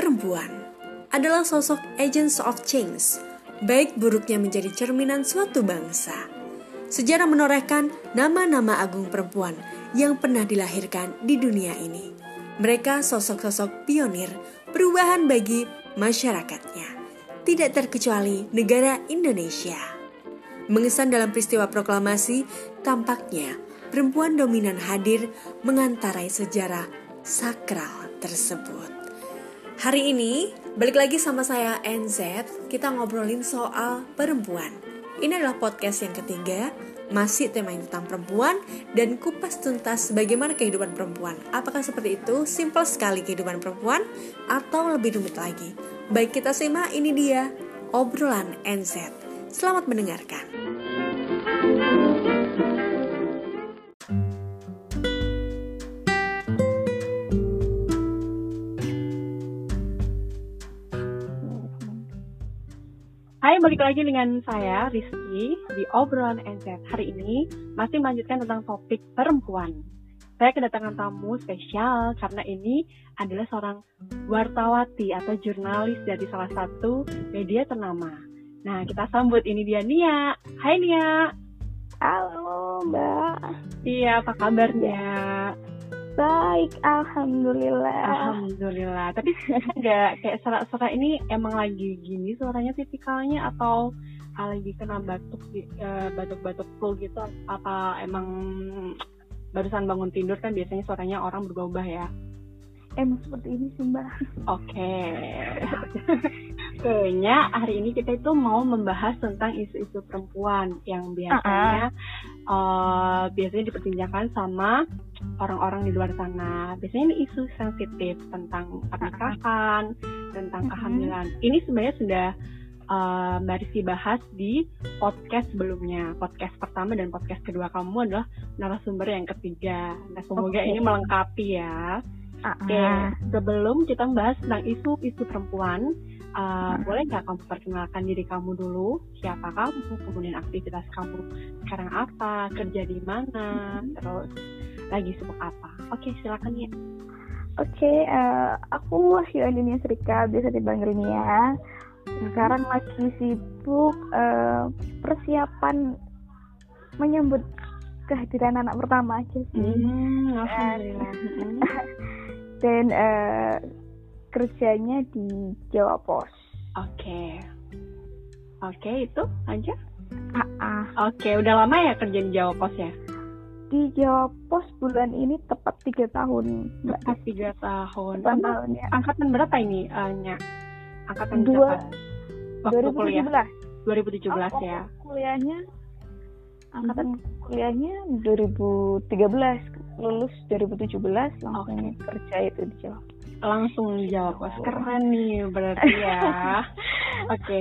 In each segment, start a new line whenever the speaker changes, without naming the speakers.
Perempuan adalah sosok agents of change, baik buruknya menjadi cerminan suatu bangsa. Sejarah menorehkan nama-nama agung perempuan yang pernah dilahirkan di dunia ini. Mereka sosok-sosok pionir perubahan bagi masyarakatnya, tidak terkecuali negara Indonesia. Mengesan dalam peristiwa proklamasi, tampaknya perempuan dominan hadir mengantarai sejarah sakral tersebut. Hari ini, balik lagi sama saya NZ, kita ngobrolin soal perempuan. Ini adalah podcast yang ketiga, masih tema yang tentang perempuan dan kupas tuntas bagaimana kehidupan perempuan. Apakah seperti itu? Simple sekali kehidupan perempuan atau lebih rumit lagi? Baik kita simak ini dia obrolan NZ. Selamat mendengarkan.
Hai, balik lagi dengan saya Rizky di obrolan NZ. Hari ini masih melanjutkan tentang topik perempuan. Saya kedatangan tamu spesial karena ini adalah seorang wartawati atau jurnalis dari salah satu media ternama. Nah, kita sambut ini dia Nia. Hai Nia.
Halo Mbak.
Iya, apa kabarnya?
Baik, Alhamdulillah.
Alhamdulillah. Tapi enggak kayak serak-serak ini emang lagi gini suaranya tipikalnya atau ah, lagi kena batuk eh, batuk-batuk flu gitu apa emang barusan bangun tidur kan biasanya suaranya orang berubah ya.
Emang seperti ini sih Mbak.
Oke. Kayaknya hari ini kita itu mau membahas tentang isu-isu perempuan yang biasanya eh, biasanya diperbincangkan sama orang-orang di luar sana. Biasanya ini isu sensitif tentang pernikahan, tentang kehamilan. Ini sebenarnya sudah eh, Mbak Rizky bahas di podcast sebelumnya. Podcast pertama dan podcast kedua kamu adalah narasumber yang ketiga. Nah, semoga
Oke.
ini melengkapi ya. Oke,
Ah,
sebelum kita membahas tentang isu-isu perempuan, uh,
Hmm.
boleh nggak kamu perkenalkan diri kamu dulu? Siapa kamu? Kemudian aktivitas kamu sekarang apa? Kerja di mana? Terus lagi sibuk apa? Oke, silakan ya.
Oke, eh, aku Wahyu Andinia Serika, biasa dipanggil Nia. Sekarang lagi sibuk eh, persiapan menyambut kehadiran anak pertama aja sih.
Hmm, alhamdulillah.
Dan eh, kerjanya di Jawa Pos.
Oke, oke itu aja.
Ah, ah.
Oke, udah lama ya kerja di Jawa Pos ya?
Di Jawa Pos bulan ini tepat tiga tahun.
Tepat tiga tahun.
Tepat tahun ya.
angkatan berapa ini, uh, Nya? Angkatan
Dua.
berapa? Waktu kuliah.
2017.
2017
Oh,
ya.
kuliahnya angkatan kuliahnya 2013 lulus 2017 langsung kerja itu di Jawa.
Langsung jawab Wah, keren nih berarti ya. Oke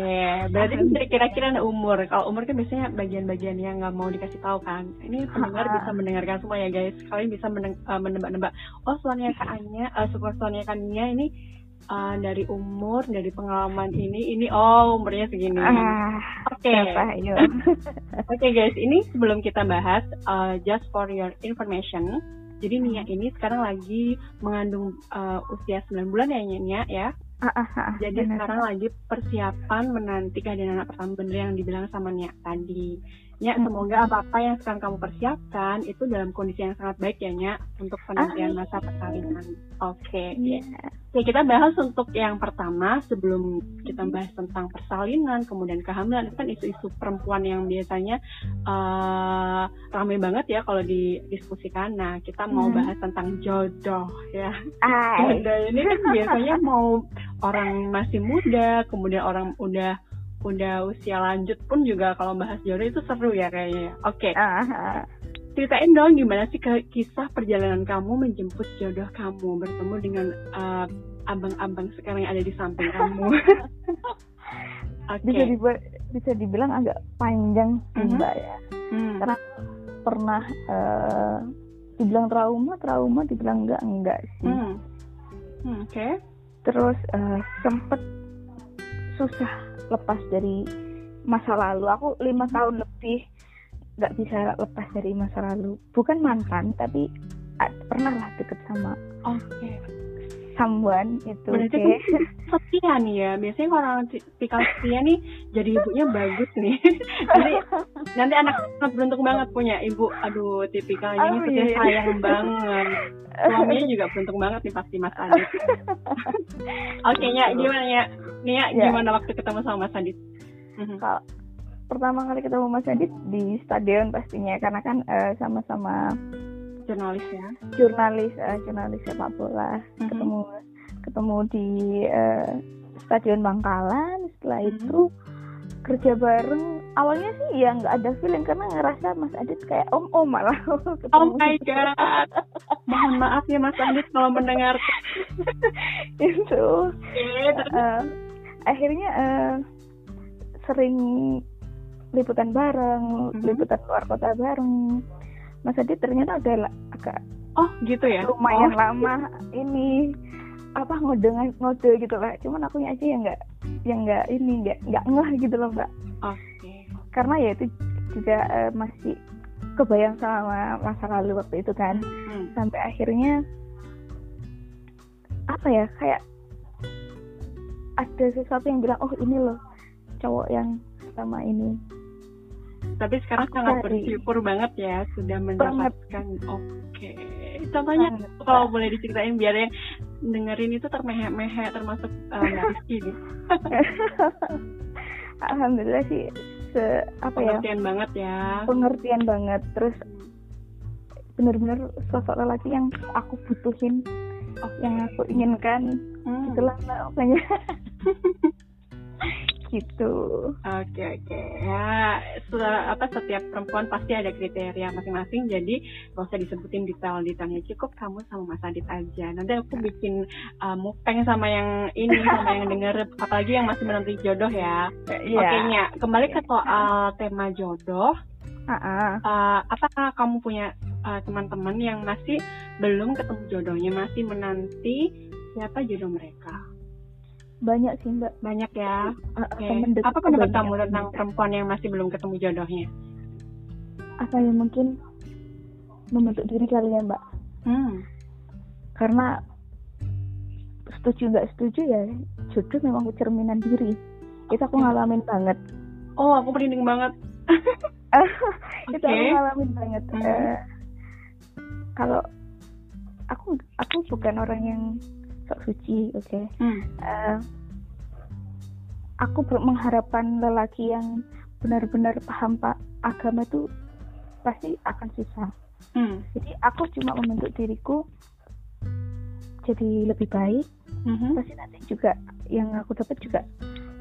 berarti ini kira-kira ada umur. Kalau umur kan biasanya bagian-bagian yang nggak mau dikasih tahu kan. Ini pendengar bisa mendengarkan semua ya guys. Kalian bisa eh, menebak-nebak oh suaranya kak Anya uh, suaranya kak Nia ini eh, dari umur dari pengalaman ini ini oh umurnya segini.
Ah,
oke.
yuk.
Oke guys, ini sebelum kita bahas, uh, just for your information, jadi Nia ini sekarang lagi mengandung uh, usia 9 bulan ya Nia ya.
Ah, ah, ah,
Jadi
benar.
sekarang lagi persiapan menanti kehadiran anak pertama bener yang dibilang sama Nia tadi.
Hmm.
semoga apa-apa yang sekarang kamu persiapkan itu dalam kondisi yang sangat baik ya Nia untuk penantian masa persalinan. Oke.
Iya.
Oke, kita bahas untuk yang pertama sebelum kita bahas tentang persalinan, kemudian kehamilan itu kan isu-isu perempuan yang biasanya eh ramai banget ya kalau didiskusikan. Nah, kita mau
Hmm.
bahas tentang jodoh ya. Jodoh ini kan biasanya mau orang masih muda, kemudian orang udah udah usia lanjut pun juga kalau bahas jodoh itu seru ya kayaknya. ya. Oke,
Ah, ah.
ceritain dong gimana sih ke- kisah perjalanan kamu menjemput jodoh kamu bertemu dengan uh, abang-abang sekarang yang ada di samping kamu. Oke.
bisa bisa dibilang agak panjang sih,
Mhm.
Mbak ya.
Hmm.
karena Pernah eh, dibilang trauma, trauma dibilang enggak enggak sih.
Hmm. Hmm, Oke.
terus eh, sempet susah lepas dari masa lalu. Aku lima tahun lebih nggak bisa lepas dari masa lalu. Bukan mantan tapi ah, pernah lah deket sama
Oke.
Someone itu
Berarti
oke
kan setia nih ya. Biasanya kalau orang tipikal setia nih jadi ibunya bagus nih. jadi nanti anak sangat beruntung banget punya ibu. Aduh, tipikalnya ini setia
Amin.
sayang banget. Suaminya juga beruntung banget nih pasti Mas Adit. Oke, Nya, gimana ya? Nia,
Ya.
gimana waktu ketemu sama Mas Adit? Mhm.
kalau pertama kali ketemu Mas Adit di stadion pastinya karena kan eh, sama-sama
Jurnalis ya.
jurnalis eh, jurnalis sepak bola
Mhm.
ketemu ketemu di eh, stadion Bangkalan setelah
Mhm.
itu kerja bareng awalnya sih ya nggak ada feeling karena ngerasa Mas Adit kayak om om malah ketemu
Oh my god. Mohon maaf ya Mas Adit kalau mendengar.
itu Eh, akhirnya eh, sering liputan bareng
Mhm.
liputan luar kota bareng Mas Adit ternyata udah agak
Oh, gitu ya.
lumayan
Oh,
lama ini apa ngode ngode gitu lah cuman aku aja yang nggak yang nggak ini nggak nggak ngeh gitu loh mbak
Oke.
karena ya itu juga eh, masih kebayang sama masa lalu waktu itu kan
Hmm.
sampai akhirnya apa ya kayak ada sesuatu yang bilang oh ini loh cowok yang sama ini
Tapi sekarang
Aku
sangat bersyukur banget ya sudah mendapatkan. Oke. Contohnya
Banget,
kalau boleh diceritain biar yang dengerin itu termehek-mehek termasuk uh, Mbak Rizky nih.
alhamdulillah sih se apa ya
Pengertian banget ya.
pengertian banget terus benar-benar sosok lelaki yang aku butuhin
Oh.
yang aku inginkan
Hmm.
itulah Mbak, pokoknya gitu.
Oke oke. Ya se- apa setiap perempuan pasti ada kriteria masing-masing jadi gak usah disebutin detail-detailnya. Cukup kamu sama Mas Adit aja. Nanti aku bikin uh, mukbang sama yang ini sama yang denger apalagi yang masih menanti jodoh ya.
Iya.
Oke Nya. Kembali ke soal tema jodoh. Uh, apakah kamu punya uh, teman-teman yang masih belum ketemu jodohnya masih menanti siapa jodoh mereka
banyak sih mbak
banyak ya Oke.
temen dekat
apa pendapat kamu
yang
tentang perempuan yang masih belum ketemu jodohnya
apa ya mungkin membentuk diri kali ya mbak
Hmm.
karena setuju nggak setuju ya jodoh memang cerminan diri itu aku ngalamin banget
Oh, aku merinding banget.
itu aku
Oke.
ngalamin banget
Mhm.
Eh, kalau aku aku bukan orang yang sok suci oke
Hmm.
Eh, aku mengharapkan lelaki yang benar-benar paham pak agama itu pasti akan susah
Hmm.
jadi aku cuma membentuk diriku jadi lebih baik
Mhm.
pasti nanti juga yang aku dapat juga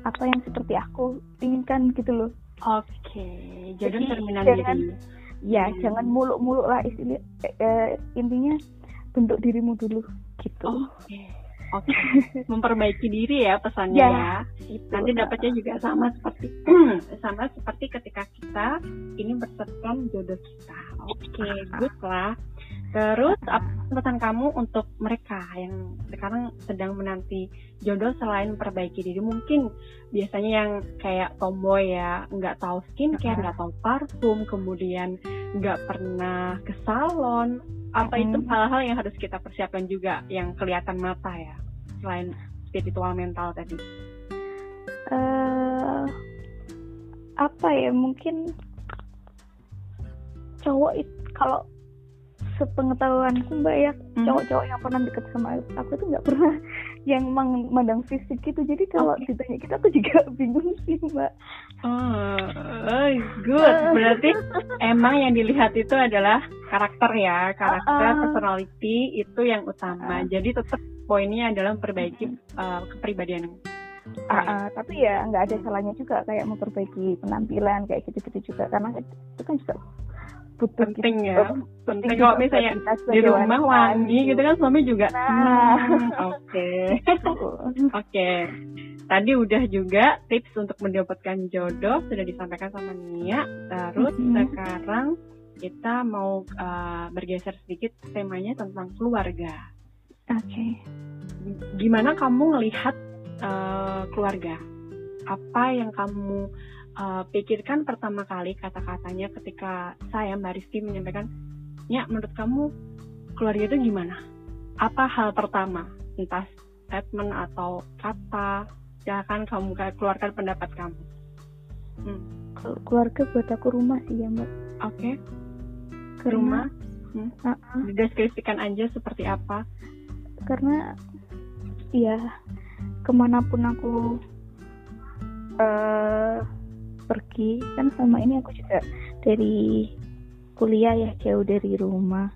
apa yang seperti aku inginkan gitu loh
Oke, jadi
Jadi,
cerminan
jangan-
diri.
ya
Hmm.
jangan muluk-muluk lah istilah eh, eh, intinya bentuk dirimu dulu gitu
Oke. Oke. Memperbaiki diri ya pesannya
Ya.
ya.
Gitu.
Nanti dapatnya juga sama seperti sama seperti ketika kita ini bersetan jodoh kita. Oke, good lah. Terus apa pesan kamu untuk mereka yang sekarang sedang menanti jodoh selain memperbaiki diri? Mungkin biasanya yang kayak tomboy ya, nggak tahu skincare, nggak tahu parfum, kemudian nggak pernah ke salon. Apa itu
Mm-mm.
hal-hal yang harus kita persiapkan juga yang kelihatan mata ya, selain spiritual mental tadi.
eh apa ya mungkin cowok itu kalau sepengetahuanku mbak ya
Mhm.
cowok-cowok yang pernah deket sama aku tuh nggak pernah yang mang- mandang fisik gitu jadi kalau
Oke.
ditanya kita tuh juga bingung sih mbak
Oh, good. Berarti emang yang dilihat itu adalah karakter ya, karakter,
Uh-uh.
personality itu yang utama. Jadi tetap poinnya adalah memperbaiki uh, kepribadian.
Ah, ah, tapi ya nggak ada salahnya juga kayak memperbaiki penampilan kayak gitu-gitu juga karena itu kan juga butuh
Penting
gitu.
ya. Penting kalau misalnya di rumah wangi gitu kan suami juga.
Nah.
Hmm, Oke. Oke. Tadi udah juga tips untuk mendapatkan jodoh sudah disampaikan sama Nia. Terus
Mhm.
sekarang kita mau uh, bergeser sedikit temanya tentang keluarga.
Oke.
Gimana kamu ngelihat uh, keluarga? Apa yang kamu uh, pikirkan pertama kali kata-katanya ketika saya Mbak Rizky menyampaikan, Nya menurut kamu keluarga itu gimana? Apa hal pertama entah statement atau kata silahkan kamu keluarkan pendapat kamu
hmm. keluarga buat aku rumah sih ya mbak
oke okay. ke rumah hmm. uh -uh. dideskripsikan aja seperti apa
karena ya ke mana pun aku uh, pergi. Kan selama ini aku juga dari kuliah ya jauh dari rumah.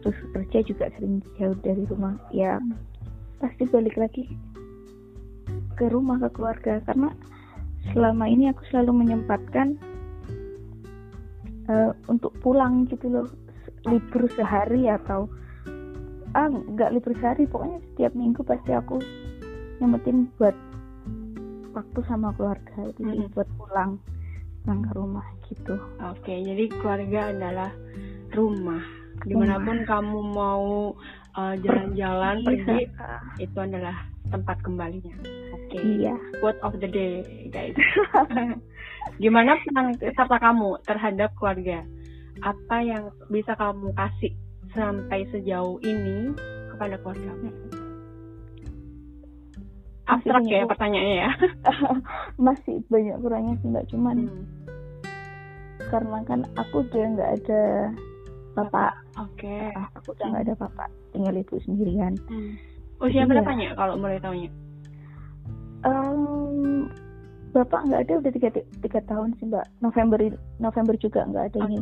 Terus kerja juga sering jauh dari rumah. Ya pasti balik lagi ke rumah ke keluarga. Karena selama ini aku selalu menyempatkan uh, untuk pulang gitu loh. Libur sehari atau ah nggak libur sehari. Pokoknya setiap minggu pasti aku nyempetin buat waktu sama keluarga itu mm -hmm. buat pulang pulang ke rumah gitu.
Oke jadi keluarga adalah rumah. Di mana pun kamu mau uh, jalan-jalan uh, pergi itu adalah tempat kembalinya. Oke. Okay.
iya.
Quote of the day guys. Gimana peran serta kamu terhadap keluarga? Apa yang bisa kamu kasih sampai sejauh ini kepada keluarga abstrak ya pertanyaannya ya.
Masih banyak kurangnya sih mbak. Cuman hmm. karena kan aku udah nggak ada bapak.
Oke. Okay.
aku udah nggak ada bapak. Tinggal ibu sendirian.
Hmm. usia berapa ya. Kalau mulai tahunya?
Um, Bapak nggak ada? Udah tiga, tiga tahun sih mbak. November November juga nggak ada ini.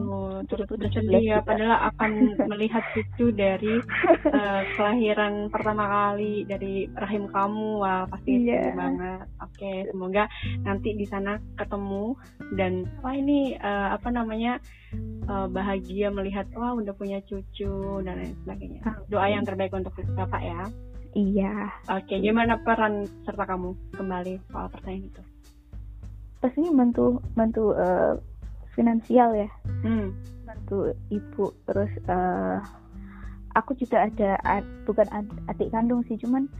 Terus sedih ya padahal akan melihat cucu dari uh, kelahiran pertama kali dari rahim kamu. Wah pasti yeah. banget. Oke semoga nanti di sana ketemu dan wah ini uh, apa namanya uh, bahagia melihat wah udah punya cucu dan lain sebagainya. Doa yang terbaik untuk bapak ya.
Iya.
Oke, gimana peran serta kamu kembali soal pertanyaan itu?
Pastinya bantu bantu uh, finansial ya hmm. bantu ibu terus uh, aku juga ada ad, bukan ad, adik kandung sih cuman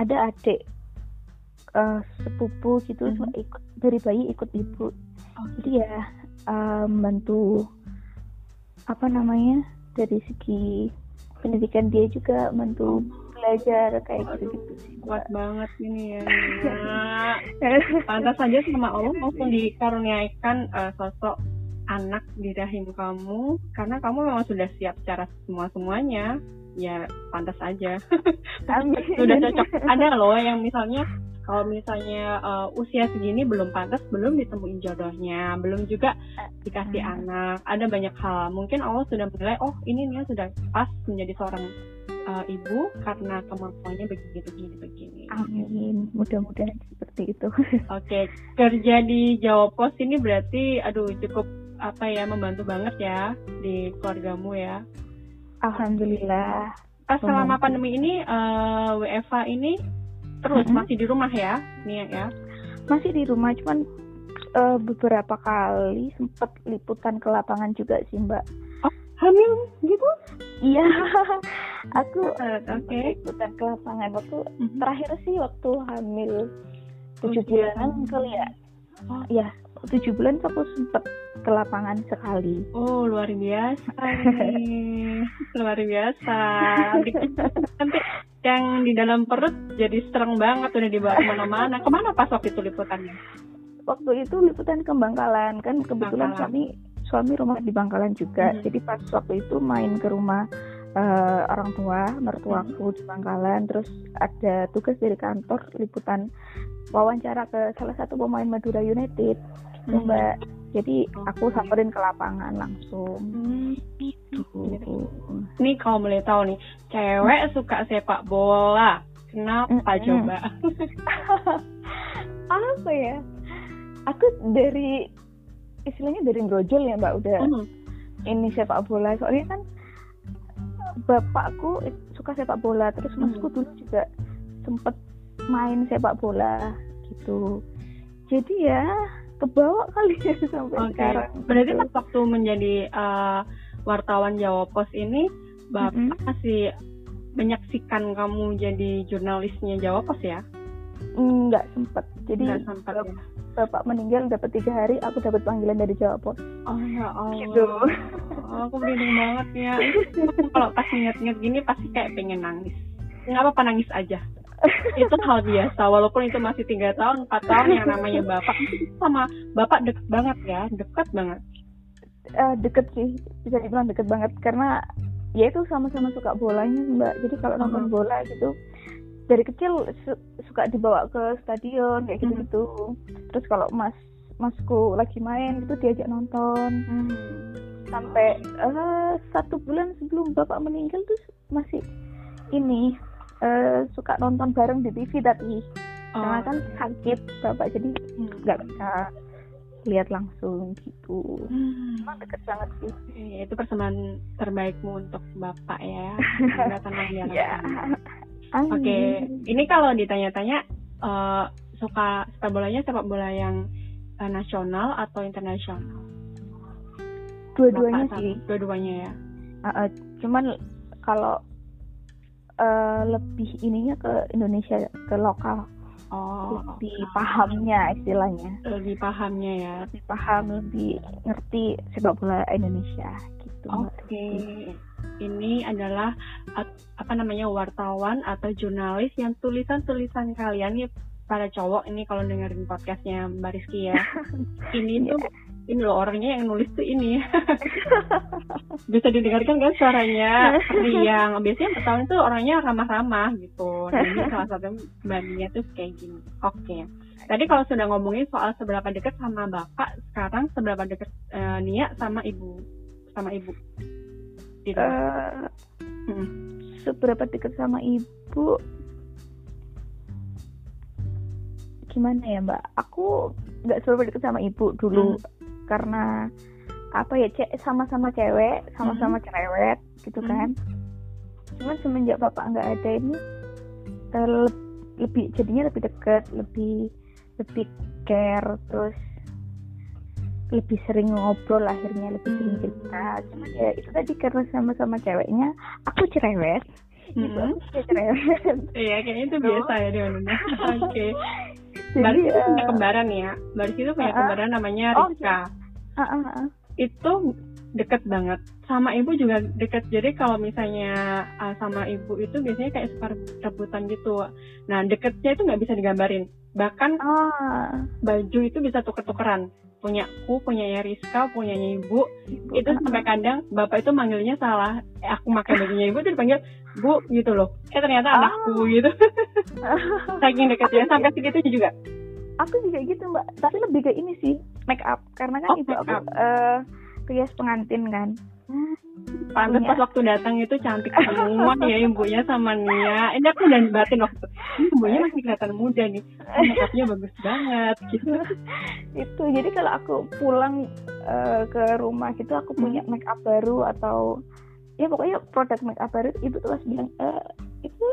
ada adik uh, sepupu gitu hmm. ikut dari bayi ikut ibu oh. jadi ya um, bantu apa namanya dari segi pendidikan dia juga bantu oh belajar kayak gitu gitu
kuat banget ini ya pantas saja sama Allah langsung dikaruniaikan uh, sosok anak di rahim kamu karena kamu memang sudah siap secara semua semuanya ya pantas aja. Sudah cocok. Ada loh yang misalnya kalau misalnya uh, usia segini belum pantas belum ditemuin jodohnya belum juga dikasih hmm. anak ada banyak hal mungkin Allah sudah menilai oh ini nih sudah pas menjadi seorang uh, ibu karena kemampuannya begini begini begini.
Amin. Mudah-mudahan seperti itu.
Oke, okay. kerja di Jawa Pos ini berarti aduh cukup apa ya membantu banget ya di keluargamu ya.
Alhamdulillah.
Pas selama pandemi ini uh, eh, WFA ini terus mm -hmm. masih di rumah ya, nih ya?
Masih di rumah, cuman uh, beberapa kali sempat liputan ke lapangan juga sih Mbak.
Oh, hamil gitu?
Iya, aku uh, oke okay. ikutan ke lapangan waktu mm-hmm. terakhir sih waktu hamil tujuh bulanan kali ya. Oh. Ya, tujuh bulan tuh aku sempet ke lapangan sekali.
Oh, luar biasa luar biasa. Nanti yang di dalam perut jadi strong banget udah dibawa ke mana-mana. Ke mana pas waktu itu liputannya?
Waktu itu liputan ke Bangkalan kan kebetulan Bangkalan. kami suami rumah di Bangkalan juga hmm. jadi pas waktu itu main ke rumah uh, orang tua mertuaku hmm. di Bangkalan terus ada tugas dari kantor liputan wawancara ke salah satu pemain Madura United hmm. mbak jadi aku samperin ke lapangan langsung. Hmm. gitu.
Ini kalau boleh tahu nih cewek suka sepak bola. Kenapa -hmm. coba?
Apa ya? Aku dari istilahnya dari brojol ya mbak. Udah hmm. ini sepak bola. Soalnya kan bapakku suka sepak bola terus hmm. masku dulu juga sempet main sepak bola gitu jadi ya kebawa kali ya sampai okay. sekarang
berarti gitu. pas waktu menjadi uh, wartawan Jawa Pos ini bapak -hmm. masih menyaksikan kamu jadi jurnalisnya Jawa Pos ya
Enggak sempet jadi Enggak sempat, ya? Bapak meninggal dapat tiga hari aku dapat panggilan dari Jawa Pos
oh ya Allah. Gitu. oh, aku merinding banget ya. Kalau pas inget-inget gini pasti kayak pengen nangis. Nggak apa-apa nangis aja. Itu hal biasa walaupun itu masih tiga tahun empat tahun yang namanya bapak. Sama bapak deket banget ya dekat banget.
Eh, deket sih bisa dibilang deket banget. Karena ya itu sama-sama suka bolanya mbak. Jadi kalau nonton
Mhm.
bola gitu dari kecil su- suka dibawa ke stadion kayak gitu gitu terus kalau mas masku lagi main itu diajak nonton.
Hmm.
sampai eh, satu bulan sebelum bapak meninggal tuh masih ini eh, suka nonton bareng di TV tapi karena
Oh,
kan sakit bapak jadi
hmm.
nggak bisa lihat langsung gitu.
Hmm.
emang deket banget sih.
Iya, itu persembahan terbaikmu untuk bapak ya. Di alam
ya
Oke, ini kalau ditanya-tanya eh, suka sepak bolanya sepak bola yang eh, nasional atau internasional?
dua-duanya sih
Dua-duanya ya.
Uh, uh, cuman kalau uh, lebih ininya ke Indonesia ke lokal
Oh,
lebih
oke.
pahamnya istilahnya
lebih pahamnya ya.
lebih paham lebih ngerti sepak bola Indonesia gitu.
Oke, ini adalah apa namanya wartawan atau jurnalis yang tulisan-tulisan kalian nih para cowok ini kalau dengerin podcastnya Mbak Rizky ya, ini tuh ini loh orangnya yang nulis tuh ini. Bisa didengarkan kan suaranya? Yang biasanya pertama itu orangnya ramah-ramah gitu. Nah ini salah satu bandnya tuh kayak gini. Oke. Tadi kalau sudah ngomongin soal seberapa dekat sama bapak sekarang seberapa dekat eh, Nia sama ibu? Sama ibu gitu
Uh,
Hmm.
seberapa dekat sama ibu? Gimana ya mbak? Aku nggak seberapa dekat sama ibu dulu karena apa ya ce- sama-sama cewek sama-sama cerewet gitu
Hmm.
kan. Cuman semenjak bapak nggak ada ini eh, le- lebih jadinya lebih dekat lebih lebih care terus lebih sering ngobrol akhirnya lebih sering
Hmm.
cerita cuman ya itu tadi karena sama-sama ceweknya aku cerewet aku juga cerewet
Iya, kayaknya itu biasa ya di mana. Oke.
Jadi
Rizky tuh punya
eh,
kembaran ya. Rizky itu punya
Uh-uh.
kembaran namanya
Oh,
Rizka.
ah, ah, ah.
Itu deket banget. Sama ibu juga deket. Jadi kalau misalnya uh, sama ibu itu biasanya kayak suka rebutan gitu. Nah, deketnya itu nggak bisa digambarin. Bahkan
Ah,
baju itu bisa tuker-tukeran. Punyaku, punyanya Rizka, punyanya ibu.
ibu.
Itu sampai kadang bapak itu manggilnya salah. Eh, aku pakai bajunya ibu itu dipanggil bu gitu loh. Eh ternyata
Ah.
anakku gitu. Saking deketnya sampai segitunya juga.
aku juga gitu mbak tapi lebih ke ini sih make up karena kan
Oh,
ibu aku
up.
eh rias pengantin kan
Pantes
Punya.
pas waktu datang itu cantik semua ya ibunya sama Nia. Ini aku dan batin waktu itu. Ini ibunya masih kelihatan muda nih. Makeupnya bagus banget gitu.
itu jadi kalau aku pulang eh, ke rumah gitu aku punya
Hmm.
make up baru atau ya pokoknya produk make up baru ibu tuh langsung bilang eh itu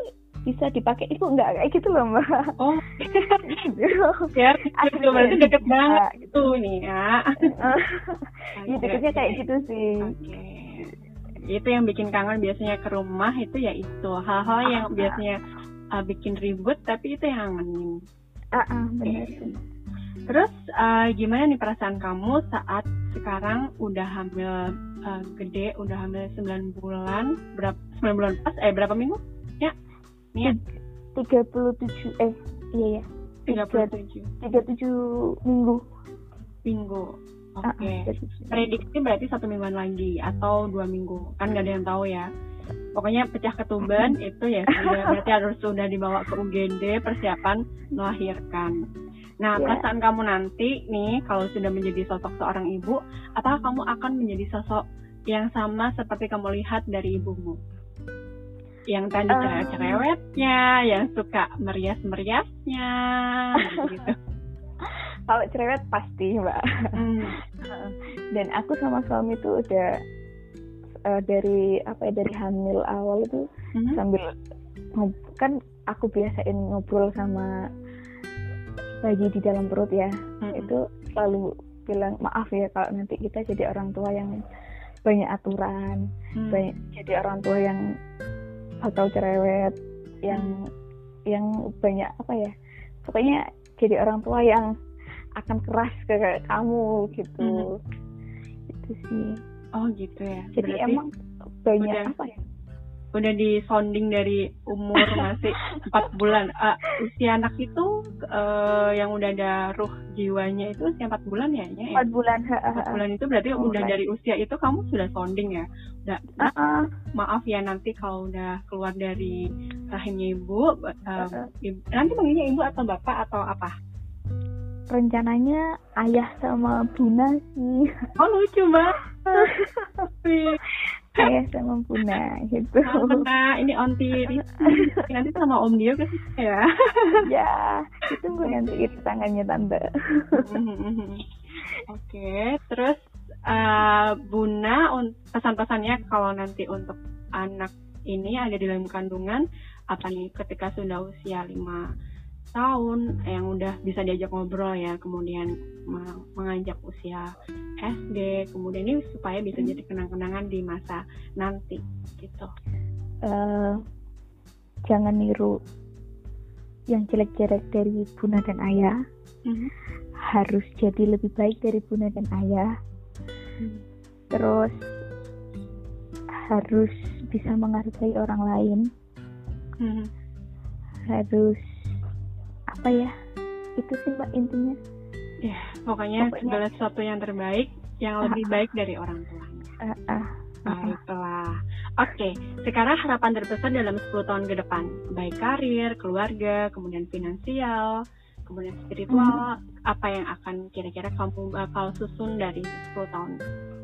bisa dipakai ibu enggak kayak gitu loh mbak
Oh, ya itu berarti deket banget
gitu
nih ya.
ya deketnya kayak gitu sih.
Itu yang bikin kangen biasanya ke rumah itu ya itu hal-hal yang
Ah.
biasanya uh, bikin ribut tapi itu yang ngangenin.
ah ah, benar
Terus uh, gimana nih perasaan kamu saat sekarang udah hamil uh, gede, udah hamil 9 bulan, berapa 9 bulan pas eh berapa minggu? Ya. Nia,
tiga puluh tujuh eh iya ya
37
tiga tujuh minggu
minggu. Oke.
Ah, ah, 37.
Prediksi berarti satu mingguan lagi atau dua minggu. Kan nggak ada yang tahu ya. Pokoknya pecah ketuban itu ya sudah berarti harus sudah dibawa ke UGD persiapan melahirkan. Nah,
Iya.
perasaan kamu nanti nih kalau sudah menjadi sosok seorang ibu, apakah kamu akan menjadi sosok yang sama seperti kamu lihat dari ibumu? Yang tadi
Eh.
cerewet-cerewetnya, yang suka merias-meriasnya, gitu.
Kalau cerewet pasti mbak
Hmm.
dan aku sama suami tuh udah eh, dari apa ya dari hamil awal itu
Mhm.
sambil kan aku biasain ngobrol sama bayi di dalam perut ya
Mhm.
itu selalu bilang maaf ya kalau nanti kita jadi orang tua yang banyak aturan
Hmm.
banyak jadi orang tua yang bakal cerewet yang yang banyak apa ya pokoknya jadi orang tua yang akan keras ke kamu gitu itu sih
Oh gitu ya.
jadi
Berarti
emang banyak
udah-
apa ya
udah di sounding dari umur masih empat bulan. Uh, usia anak itu uh, yang udah ada ruh jiwanya itu usia empat bulan ya? ya?
Empat bulan.
Empat bulan itu berarti oh, udah dari usia itu kamu sudah sounding ya? Udah. Uh -uh. Maaf ya nanti kalau udah keluar dari rahimnya ibu, uh, -uh. ibu nanti panggilnya ibu atau bapak atau apa?
Rencananya ayah sama Buna sih.
Oh lucu banget.
ayah sama Buna gitu.
Nah, ini onti nanti sama Om Dio kan ya?
ya, ditunggu nanti itu tangannya tante.
Oke, terus uh, Buna pesan-pesannya kalau nanti untuk anak ini ada di dalam kandungan apa nih ketika sudah usia lima tahun yang udah bisa diajak ngobrol ya kemudian mengajak usia SD kemudian ini supaya bisa jadi kenang-kenangan di masa nanti gitu
uh, jangan niru yang jelek-jelek dari bunda dan ayah mm-hmm. harus jadi lebih baik dari bunda dan ayah mm. terus harus bisa menghargai orang lain mm-hmm. harus apa ya? Itu sih mbak intinya.
Ya pokoknya, pokoknya segala sesuatu yang terbaik yang lebih uh, baik dari orang tuanya. Uh, uh, baiklah. Oke okay. sekarang harapan terbesar dalam 10 tahun ke depan. Baik karir keluarga kemudian finansial kemudian spiritual hmm. apa yang akan kira-kira kamu bakal susun dari 10 tahun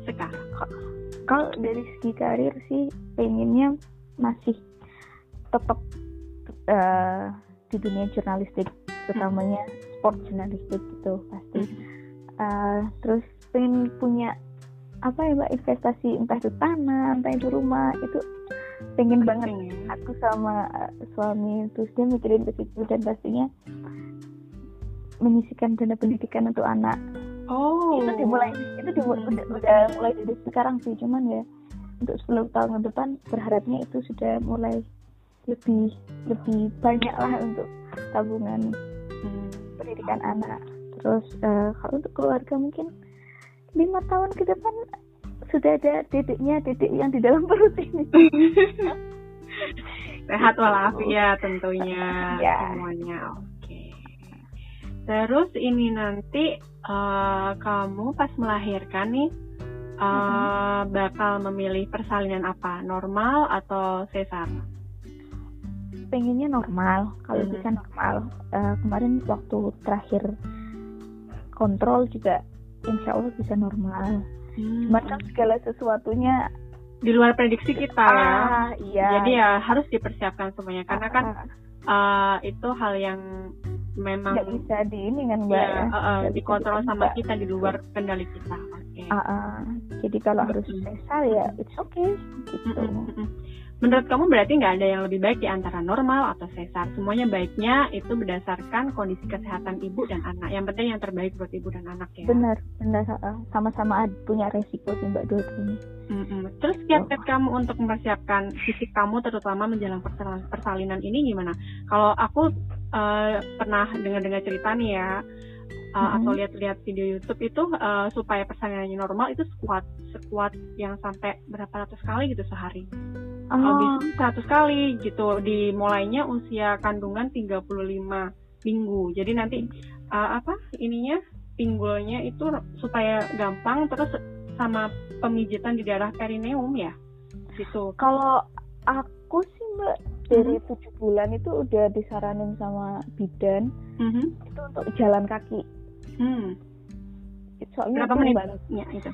sekarang?
Kalau dari segi karir sih pengennya masih tetap uh, di dunia jurnalistik utamanya sport jurnalistik gitu pasti. Uh, terus pengen punya apa ya mbak investasi entah itu tanah entah itu rumah itu pengen banget aku sama uh, suami terus dia mikirin ke situ dan pastinya menyisikan dana pendidikan untuk anak.
Oh.
Itu dimulai itu dimulai, udah, udah mulai dari sekarang sih cuman ya untuk 10 tahun ke depan berharapnya itu sudah mulai lebih lebih banyak lah untuk tabungan hmm, pendidikan anak. Terus uh, kalau untuk keluarga mungkin lima tahun ke depan sudah ada dedeknya dedek yang di dalam perut ini.
Sehat walafiat tentunya ya. semuanya oke. Okay. terus ini nanti uh, kamu pas melahirkan nih uh, bakal memilih persalinan apa? Normal atau sesar
pengennya normal kalau hmm. bisa normal uh, kemarin waktu terakhir kontrol juga insya Allah bisa normal hmm. cuman kan segala sesuatunya
di luar prediksi kita ya.
ah, ya iya.
jadi ya harus dipersiapkan semuanya karena kan uh, itu hal yang memang
nggak bisa di ini kan mbak
ya, uh, uh, dikontrol sama kita di luar kendali kita
okay. uh, uh, jadi kalau harus sesar ya it's okay gitu mm -hmm.
Menurut kamu berarti nggak ada yang lebih baik di antara normal atau sesar? Semuanya baiknya itu berdasarkan kondisi kesehatan ibu dan anak. Yang penting yang terbaik buat ibu dan anak ya.
Benar, benar. Sama-sama punya resiko sih mbak dua ini.
Mm-mm. Terus kiat-kiat kamu untuk mempersiapkan fisik kamu terutama menjelang persalinan ini gimana? Kalau aku uh, pernah dengar-dengar cerita nih ya, uh, mm-hmm. atau lihat-lihat video YouTube itu uh, supaya persalinannya normal itu squat squat yang sampai berapa ratus kali gitu sehari oh. habis 100 kali gitu dimulainya usia kandungan 35 minggu jadi nanti uh, apa ininya pinggulnya itu supaya gampang terus sama pemijitan di daerah perineum ya gitu
kalau aku sih mbak dari mm-hmm. tujuh bulan itu udah disaranin sama bidan mm-hmm. itu untuk jalan kaki hmm.
soalnya berapa menit? ya, itu.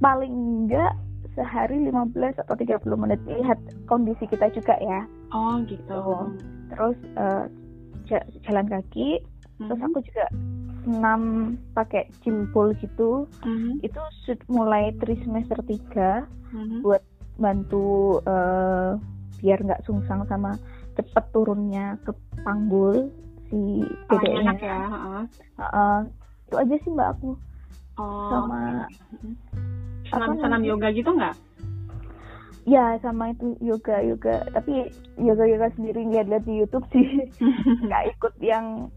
Paling enggak sehari 15 atau 30 menit. Lihat kondisi kita juga ya.
Oh gitu.
So, terus uh, jalan kaki. Mm-hmm. terus aku juga senam pakai jimbol gitu. Mm-hmm. itu mulai tri semester 3 mm-hmm. buat bantu uh, biar nggak sungsang sama cepet turunnya ke panggul si dedeknya
oh, ya. uh-uh.
uh, itu aja sih mbak aku
oh, sama okay senam senam yoga gitu nggak
ya sama itu yoga yoga tapi yoga yoga sendiri lihat-lihat di YouTube sih nggak ikut yang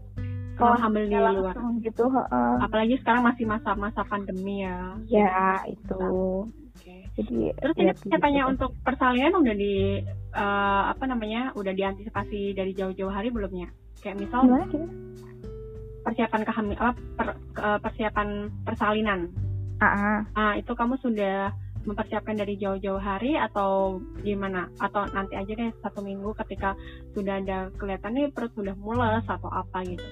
kalau hamil di luar
gitu uh.
apalagi sekarang masih masa-masa pandemi ya
ya itu
oke
jadi
Terus
ya,
ini
deh.
untuk persalinan udah di eh, apa namanya udah diantisipasi dari jauh-jauh hari belumnya? Kayak misal
gimana gimana
persiapan kehamil apa per- ke- persiapan persalinan.
ah. Ah
itu kamu sudah mempersiapkan dari jauh-jauh hari atau gimana? Atau nanti aja deh satu minggu ketika sudah ada kelihatan nih perut sudah mules atau apa gitu?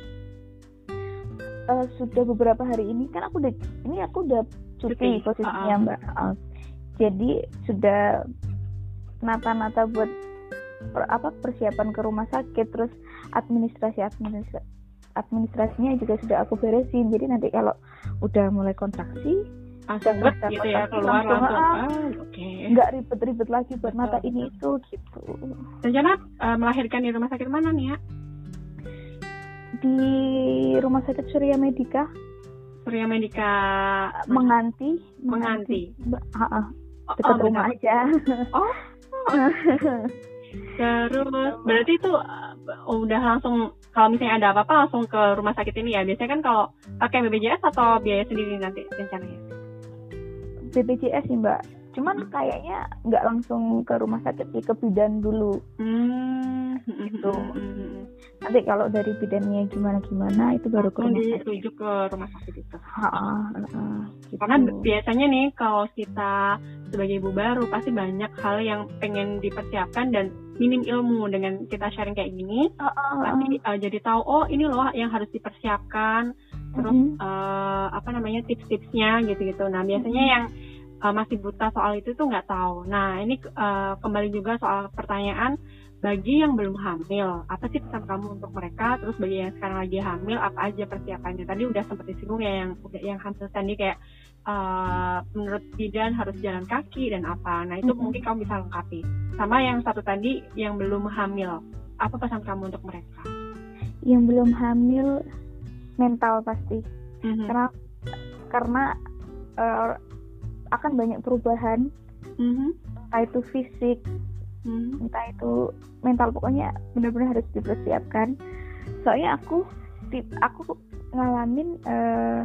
Eh, sudah beberapa hari ini kan aku udah ini aku udah cuti
Cuti,
posisinya
uh-uh.
mbak Uh, jadi sudah nata-nata buat per- apa persiapan ke rumah sakit terus administrasi administrasi administrasinya juga sudah aku beresin jadi nanti kalau udah mulai kontraksi
Langsung
Udah
bet
nggak
gitu ya keluar
langsung,
langsung.
ah.
Ah, Oke.
nggak ribet-ribet lagi buat
betul.
ini itu gitu
Rencana eh, melahirkan di rumah sakit mana nih ya?
di rumah sakit Surya Medika
Surya Medika
menganti
Menganti.
Mbak, ah, ah,
Oh,
dekat
oh,
rumah
benar.
aja
Oh. Terus berarti itu uh, udah langsung kalau misalnya ada apa-apa langsung ke rumah sakit ini ya. Biasanya kan kalau pakai BPJS atau biaya sendiri nanti rencananya.
BPJS sih mbak cuman kayaknya nggak langsung ke rumah sakit sih ke bidan dulu
Hmm.
Gitu. nanti kalau dari bidannya gimana gimana itu baru ke rumah sakit
dirujuk ke rumah sakit itu.
Ha, ha, ha, gitu.
Karena biasanya nih kalau kita sebagai ibu baru pasti banyak hal yang pengen dipersiapkan dan minim ilmu dengan kita sharing kayak gini
Ha, ha,
pasti uh, jadi tahu oh ini loh yang harus dipersiapkan terus
Mhm.
eh, apa namanya tips-tipsnya gitu-gitu. Nah biasanya yang eh, masih buta soal itu tuh nggak tahu. Nah ini eh, kembali juga soal pertanyaan bagi yang belum hamil apa sih pesan kamu untuk mereka? Terus bagi yang sekarang lagi hamil apa aja persiapannya? Tadi udah sempat disinggung ya yang yang hamil tadi kayak eh, menurut bidan harus jalan kaki dan apa. Nah itu
Mhm.
mungkin kamu bisa lengkapi. Sama yang satu tadi yang belum hamil apa pesan kamu untuk mereka?
yang belum hamil mental pasti
Mhm.
karena karena eh, akan banyak perubahan
Mhm.
entah itu fisik
Mhm.
entah itu mental pokoknya benar-benar harus dipersiapkan soalnya aku aku ngalamin eh,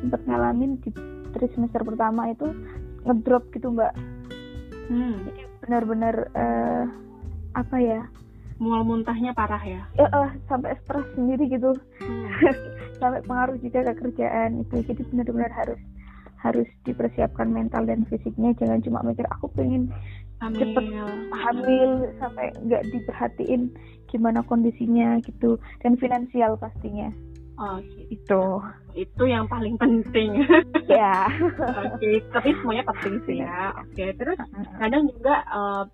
sempat ngalamin di trimester pertama itu ngedrop gitu mbak
Hmm.
jadi benar-benar eh, apa ya
mual muntahnya parah ya.
eh, eh, sampai stres sendiri gitu
Hmm.
sampai pengaruh juga ke kerjaan itu jadi benar-benar harus harus dipersiapkan mental dan fisiknya jangan cuma mikir aku pengen
Hamil.
cepet hamil sampai nggak diperhatiin gimana kondisinya gitu dan finansial pastinya
Oh, gitu.
itu
itu yang paling penting.
ya
Oke, tapi semuanya penting sih ya. Oke, terus kadang juga eh,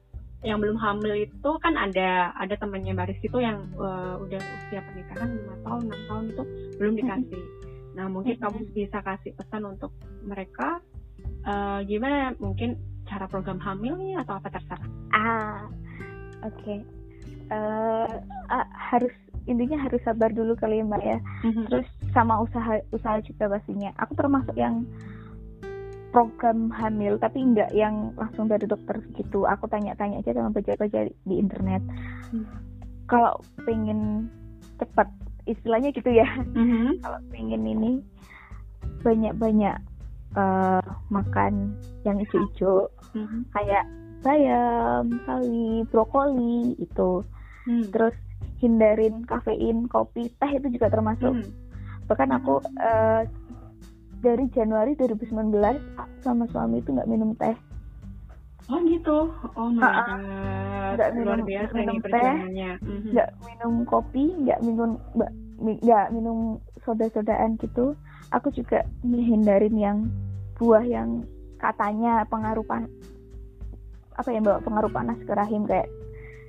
yang belum hamil itu kan ada ada temannya baris itu yang eh, udah usia pernikahan lima tahun enam tahun itu belum dikasih. Nah mungkin kamu bisa kasih pesan untuk mereka eh, gimana mungkin cara program hamilnya atau apa terserah.
ah oke. Eh, ah, harus intinya harus sabar dulu kali ya mbak ya. Terus sama usaha usaha juga pastinya. Aku termasuk yang program hamil tapi nggak yang langsung dari dokter gitu. Aku tanya-tanya aja sama baca-baca di internet.
Hmm.
kalau pengen cepat istilahnya gitu ya
Mhm.
kalau pengen ini banyak-banyak eh, makan yang hijau-hijau
Mhm.
kayak bayam, sawi, brokoli itu
Hmm.
terus hindarin kafein, kopi, teh itu juga termasuk
Hmm.
bahkan aku eh, dari Januari 2019 aku sama suami itu nggak minum teh
Oh gitu. Oh my god.
Nggak
Luar
minum-
biasa
minum
ini
teh.
perjuangannya. Mhm.
nggak minum kopi nggak minum nggak mi- nggak minum soda-sodaan gitu aku juga menghindarin yang buah yang katanya pengaruh pan apa ya bawa pengaruh panas ke rahim kayak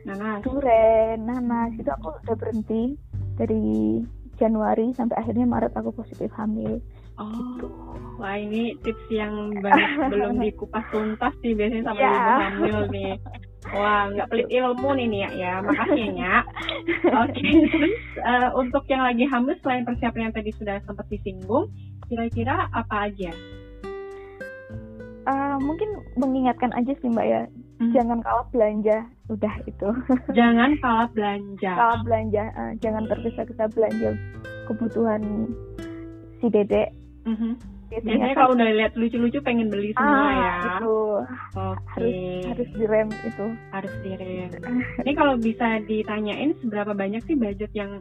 Nanas.
durian nanas itu aku udah berhenti dari Januari sampai akhirnya Maret aku positif hamil
Oh. Wah ini tips yang banyak belum dikupas tuntas sih biasanya sama
Iya.
ibu hamil nih. Wah, nggak pelit ilmu nih ya, ya. Makasih ya, Nyak. Oke, terus eh, untuk yang lagi hamil selain persiapan yang tadi sudah sempat disinggung, kira-kira apa aja?
Eh, mungkin mengingatkan aja sih mbak ya
Hmm.
jangan kalah belanja udah itu
Jangan kalah belanja.
kalah belanja eh, jangan tergesa-gesa belanja kebutuhan si dedek
Mhm.
biasanya
Biasanya
kan-
kalau udah lihat lucu-lucu pengen beli semua
ah,
ya.
itu
Oke.
harus harus direm itu
harus direm. Ini kalau bisa ditanyain seberapa banyak sih budget yang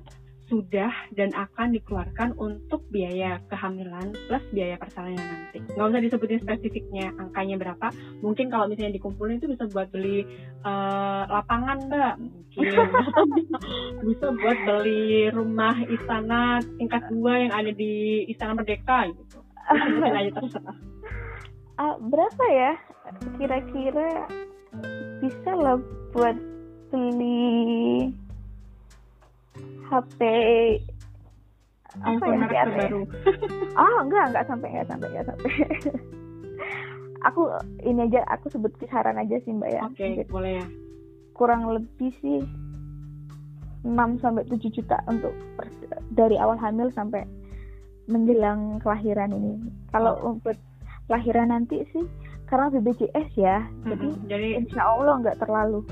sudah dan akan dikeluarkan untuk biaya kehamilan plus biaya persalinan nanti. Nggak usah disebutin spesifiknya angkanya berapa. Mungkin kalau misalnya dikumpulin itu bisa buat beli eh, lapangan mbak, mungkin Atau bisa, bisa buat beli rumah istana tingkat dua yang ada di Istana Merdeka gitu. Aja terserah.
Ah, berapa ya kira-kira bisa lah buat beli HP apa
iPhone
ya ya?
terbaru.
Oh enggak enggak sampai enggak sampai enggak sampai. aku ini aja aku sebut kisaran aja sih mbak ya.
Oke, boleh ya.
Kurang lebih sih 6 sampai 7 juta untuk dari awal hamil sampai menjelang kelahiran ini. Kalau untuk kelahiran nanti sih karena BPJS ya, jadi
Mm-mm. Jadi
insya Allah nggak terlalu.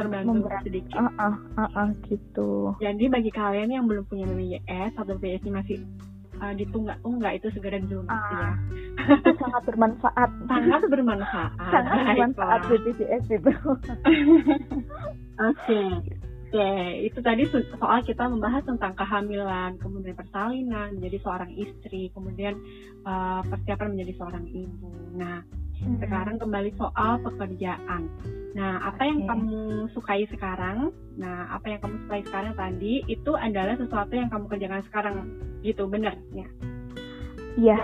Terbantu sedikit.
Ah ah ah ah, gitu.
Jadi bagi kalian yang belum punya BPJS atau BPJS masih uh, ditunggak-tunggak itu segera dilunasi ya.
Ah. Itu sangat bermanfaat.
Sangat bermanfaat.
sangat bermanfaat. BPJS itu.
Oke. Oke, itu tadi so- soal kita membahas tentang kehamilan, kemudian persalinan, menjadi seorang istri, kemudian uh, persiapan menjadi seorang ibu. Nah, sekarang kembali soal pekerjaan. Nah, apa yang
Oke.
kamu sukai sekarang? Nah, apa yang kamu sukai sekarang tadi itu adalah sesuatu yang kamu kerjakan sekarang, gitu, benar? Ya.
Iya.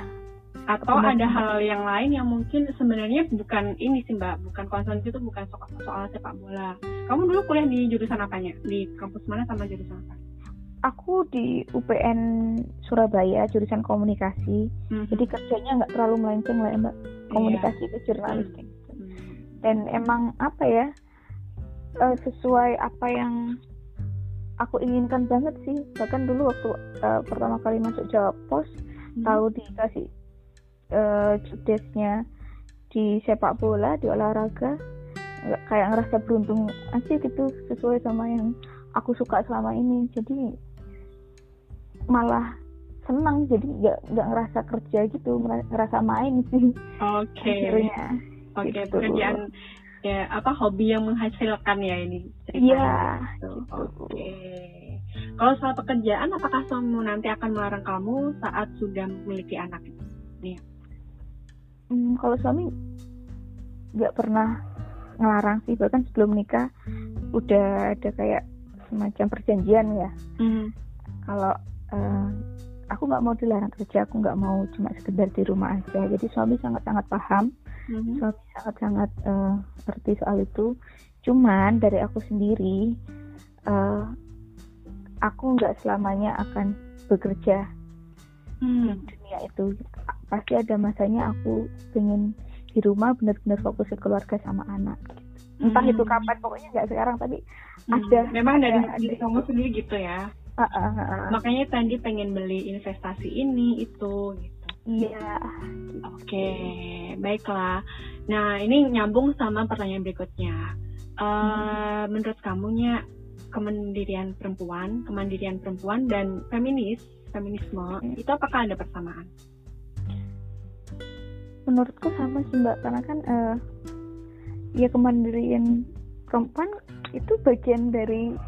Atau
Benar,
ada hal yang lain yang mungkin sebenarnya bukan ini sih mbak, bukan concern itu bukan soal, soal sepak bola. Kamu dulu kuliah di jurusan apanya? Di kampus mana sama jurusan apa?
Aku di UPN Surabaya jurusan komunikasi.
Mhm.
Jadi kerjanya nggak terlalu melenceng lah ya mbak. Komunikasi ke jurnalistik.
Hmm.
Dan emang apa ya eh, sesuai apa yang aku inginkan banget sih. Bahkan dulu waktu eh, pertama kali masuk Jawa Pos
Hmm.
tahu dikasih eh jobdesknya di sepak bola di olahraga nggak kayak ngerasa beruntung aja gitu sesuai sama yang aku suka selama ini jadi malah senang jadi nggak nggak ngerasa kerja gitu ngerasa main sih
Oke.
akhirnya
Oke,
Gitu.
pekerjaan ya apa hobi yang menghasilkan ya ini
iya
Gitu.
gitu.
Oke. Kalau soal pekerjaan, apakah suamimu nanti akan melarang kamu saat sudah memiliki anak?
Hmm, kalau suami nggak pernah ngelarang sih bahkan sebelum nikah udah ada kayak semacam perjanjian ya
Mhm.
kalau eh, aku nggak mau dilarang kerja aku nggak mau cuma sekedar di rumah aja jadi suami sangat sangat paham
Mhm.
suami sangat sangat eh, ngerti soal itu cuman dari aku sendiri eh, aku nggak selamanya akan bekerja di
Hmm.
dunia itu pasti ada masanya aku pengen di rumah benar-benar fokus ke keluarga sama anak entah
Hmm.
itu kapan pokoknya nggak sekarang tapi
Hmm.
ada
Memang dari
ada-
diri kamu sendiri gitu ya.
Ah, ah, ah.
Makanya tadi pengen beli investasi ini itu gitu.
iya
Oke, baiklah. Nah, ini nyambung sama pertanyaan berikutnya. Eh, Menurut kamunya kemandirian perempuan, kemandirian perempuan dan feminis, feminisme
Hmm.
itu apakah ada persamaan?
menurutku sama sih mbak karena kan eh, ya kemandirian perempuan itu bagian dari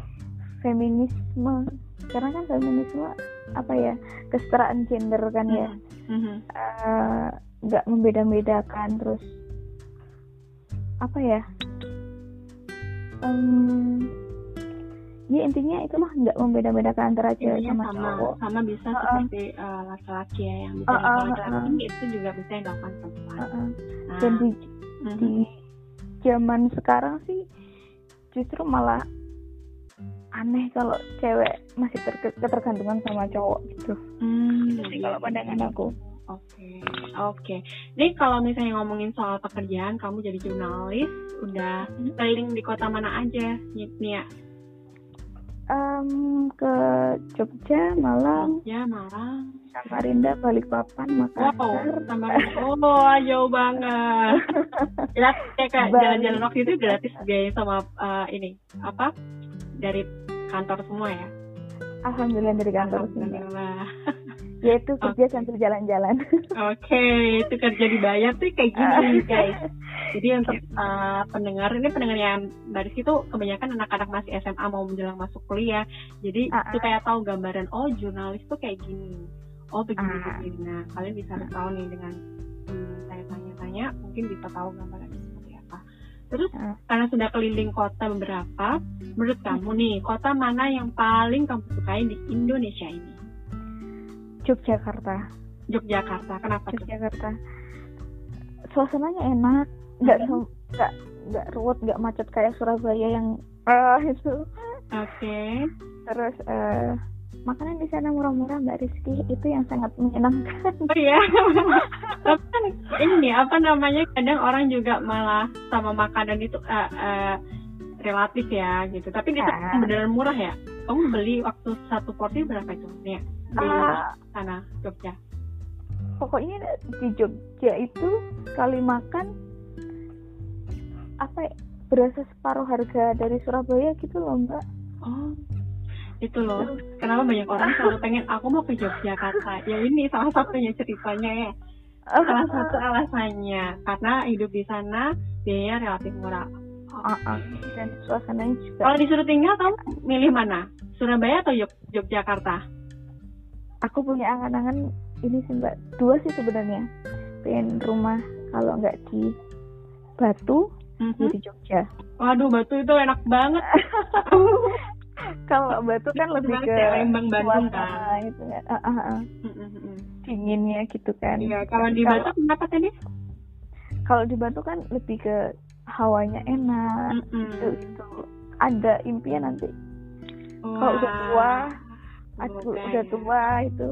feminisme karena kan feminisme apa ya kesetaraan gender kan ya
Mhm.
Eh, nggak membeda-bedakan terus apa ya Em, ya intinya itu mah nggak membeda-bedakan antara cewek sama,
sama,
cowok
sama bisa
Uh-uh.
seperti eh, laki-laki ya yang bisa
Uh-uh,
dilakukan laki-laki
uh-uh.
itu juga bisa yang dilakukan perempuan.
Heeh.
Nah,
dan di
mhm.
di zaman sekarang sih justru malah aneh kalau cewek masih ter- ketergantungan sama cowok gitu
Hmm,
itu sih kalau pandangan aku
Oke, oke. Jadi kalau misalnya ngomongin soal pekerjaan, kamu jadi jurnalis, udah
Hmm.
keliling di kota mana aja, Nia?
Em, ke Jogja Malang
Ya, Malang.
Samarinda Balikpapan
Wow,
Makassar
sama Oh, jauh banget. Ya, kayak kayak
Bali.
jalan-jalan waktu itu gratis biaya sama eh, ini apa? Dari kantor semua ya.
alhamdulillah dari kantor.
Alhamdulillah.
Yaitu kerja sambil jalan-jalan.
Oke, itu kerja dibayar tuh kayak gini guys. Jadi untuk uh, pendengar ini pendengar yang dari situ kebanyakan anak-anak masih SMA mau menjelang masuk kuliah. Jadi
Ah, ah.
supaya tahu gambaran oh jurnalis tuh kayak gini. Oh begini
Ah.
begini. Nah kalian bisa tahu nih dengan hmm, saya tanya-tanya mungkin bisa tahu apa. Terus
Ah.
karena sudah keliling kota beberapa, menurut kamu nih kota mana yang paling kamu sukai di Indonesia ini?
Yogyakarta.
Yogyakarta. Kenapa?
Yogyakarta. Suasananya enak, nggak sem- nggak nggak ruwet, nggak macet kayak Surabaya yang ah itu.
Oke.
Terus eh, makanan di sana murah-murah Mbak Rizky itu yang sangat menyenangkan.
Oh iya. Tapi kan ini apa namanya kadang orang juga malah sama makanan itu eh, eh, relatif ya gitu. Tapi itu
Ah.
beneran murah ya. Kamu beli waktu satu porsi berapa itu? Nih, di
Ah,
sana Jogja.
pokoknya di Jogja itu sekali makan apa ya, berasa separuh harga dari Surabaya gitu loh Mbak.
Oh. Itu loh. Kenapa banyak orang selalu pengen aku mau ke Yogyakarta. Ya ini salah satunya ceritanya ya. Salah satu alasannya karena hidup di sana biayanya relatif murah.
Ah, ah. dan suasananya juga.
Kalau disuruh tinggal kamu milih mana? Surabaya atau Yog- Yogyakarta?
Aku punya angan-angan ini sih Mbak dua sih sebenarnya. Pengen rumah kalau nggak di Batu,
Mhm.
ya di Jogja.
Waduh, Batu itu enak banget.
Kalau Batu kan lebih ke
ya, Lembang, Bandung
kan. Ah, ah, ah.
Mhm.
dinginnya gitu kan.
Iya, kalau di Batu kenapa tadi?
Kalau di Batu kan lebih ke hawanya enak.
Mhm.
Itu, itu ada impian nanti kalau udah tua,
semoga
udah
ya.
tua itu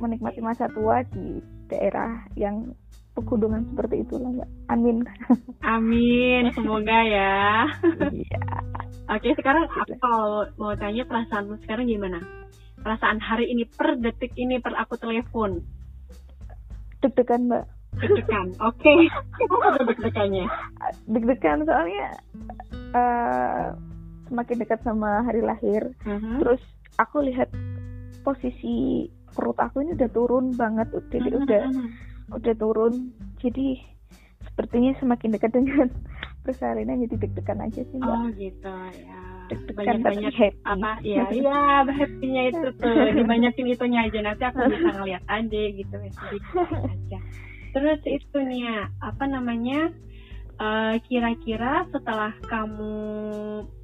menikmati masa tua di daerah yang pegunungan seperti itulah mbak. Amin.
Amin, semoga ya.
Iya.
Oke, sekarang aku kalau mau tanya perasaanmu sekarang gimana? Perasaan hari ini per detik ini per aku telepon.
Deg-degan mbak.
Deg-degan. Oke. Apa deg-degannya?
Deg-degan soalnya eh, semakin dekat sama hari lahir.
Mhm.
Terus aku lihat posisi perut aku ini udah turun banget. Jadi
Mhm,
udah
mhm.
udah turun. Jadi sepertinya semakin dekat dengan persalinan jadi deg-degan aja sih mbak.
Oh gitu ya.
Deg-degan
Banyak-banyak
happy.
apa ya iya happy-nya itu tuh dibanyakin itunya aja nanti aku bisa ngeliat aja gitu ya aja terus itu nih ya, apa namanya eh, kira-kira setelah kamu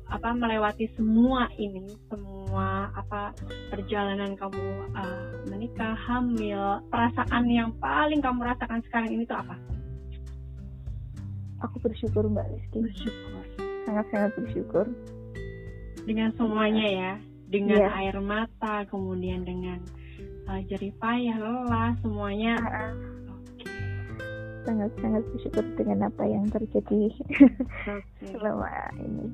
apa melewati semua ini semua apa perjalanan kamu eh, menikah hamil perasaan yang paling kamu rasakan sekarang ini tuh apa
Aku bersyukur mbak Rizky.
bersyukur.
Sangat-sangat bersyukur.
dengan semuanya ya. Dengan
Iya.
air mata kemudian dengan uh, jerih payah lelah semuanya. Oke.
Sangat-sangat bersyukur dengan apa yang terjadi
oke.
selama ini.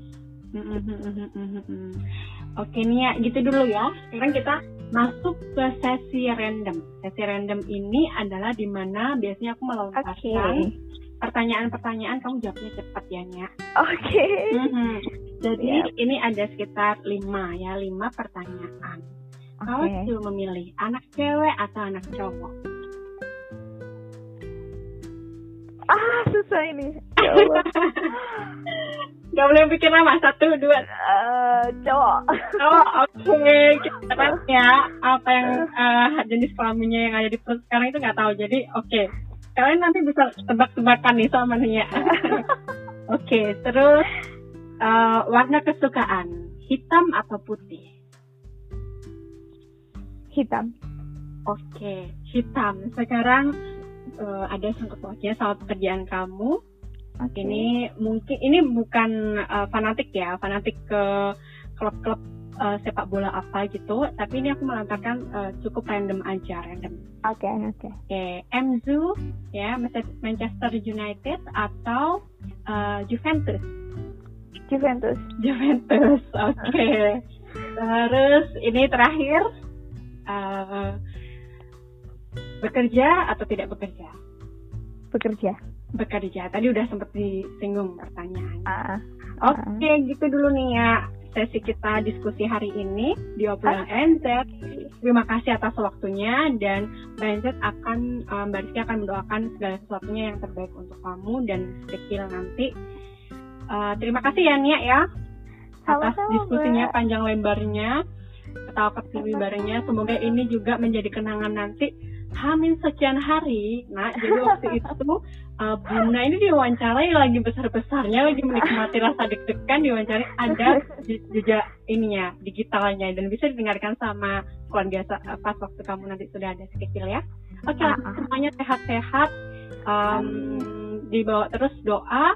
Oke nih ya gitu dulu ya. Sekarang kita masuk ke sesi random. Sesi random ini adalah di mana biasanya aku melontarkan pertanyaan-pertanyaan kamu jawabnya cepat ya Nya
Oke.
Mhm. jadi
Siap.
ini ada sekitar lima ya lima pertanyaan Kamu
Oke.
disuruh memilih anak cewek atau anak cowok?
Ah, susah ini. Ya Allah.
Gak boleh pikir lama. Satu, dua.
Eh, cowok.
Oh, oke. Kita lihat ya apa yang eh, jenis kelaminnya yang ada di perut sekarang itu nggak tahu. Jadi, oke. Kalian nanti bisa tebak-tebakan nih sama Nia. oke, terus eh, warna kesukaan hitam atau putih?
Hitam.
Oke, hitam. Sekarang eh, ada sangkut pautnya sama pekerjaan kamu.
Oke.
Ini mungkin ini bukan uh, fanatik ya, fanatik ke klub-klub uh, sepak bola apa gitu, tapi ini aku melantarkan uh, cukup random aja, random.
Oke, oke.
Oke, MZU ya, Manchester United atau uh, Juventus.
Juventus.
Juventus, oke. Terus ini terakhir uh, bekerja atau tidak bekerja?
Bekerja.
Bekerja. Tadi udah sempat disinggung pertanyaan.
Ah.
Oke, gitu dulu nih ya. Sesi kita diskusi hari ini di obrolan NZ. Terima kasih atas waktunya dan Mbak NZ akan um, Mbak Rizky akan mendoakan segala sesuatunya yang terbaik untuk kamu dan kecil nanti. Uh, terima kasih ya Nia ya atas
Sama-sama,
diskusinya
Mbak.
panjang lebarnya, ketawa ketiwi barengnya. Semoga ini juga menjadi kenangan nanti Hamin sekian hari, nah jadi waktu itu uh, Bunda ini diwawancarai lagi besar-besarnya, lagi menikmati rasa deg-degan, diwawancarai ada je- jejak ininya, digitalnya, dan bisa didengarkan sama keluarga sa- pas waktu kamu nanti sudah ada sekecil ya. Oke,
Ah, ah.
semuanya sehat-sehat, um, dibawa terus doa,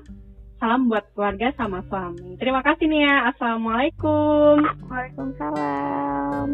salam buat keluarga sama suami. Terima kasih Nia, Assalamualaikum.
Waalaikumsalam.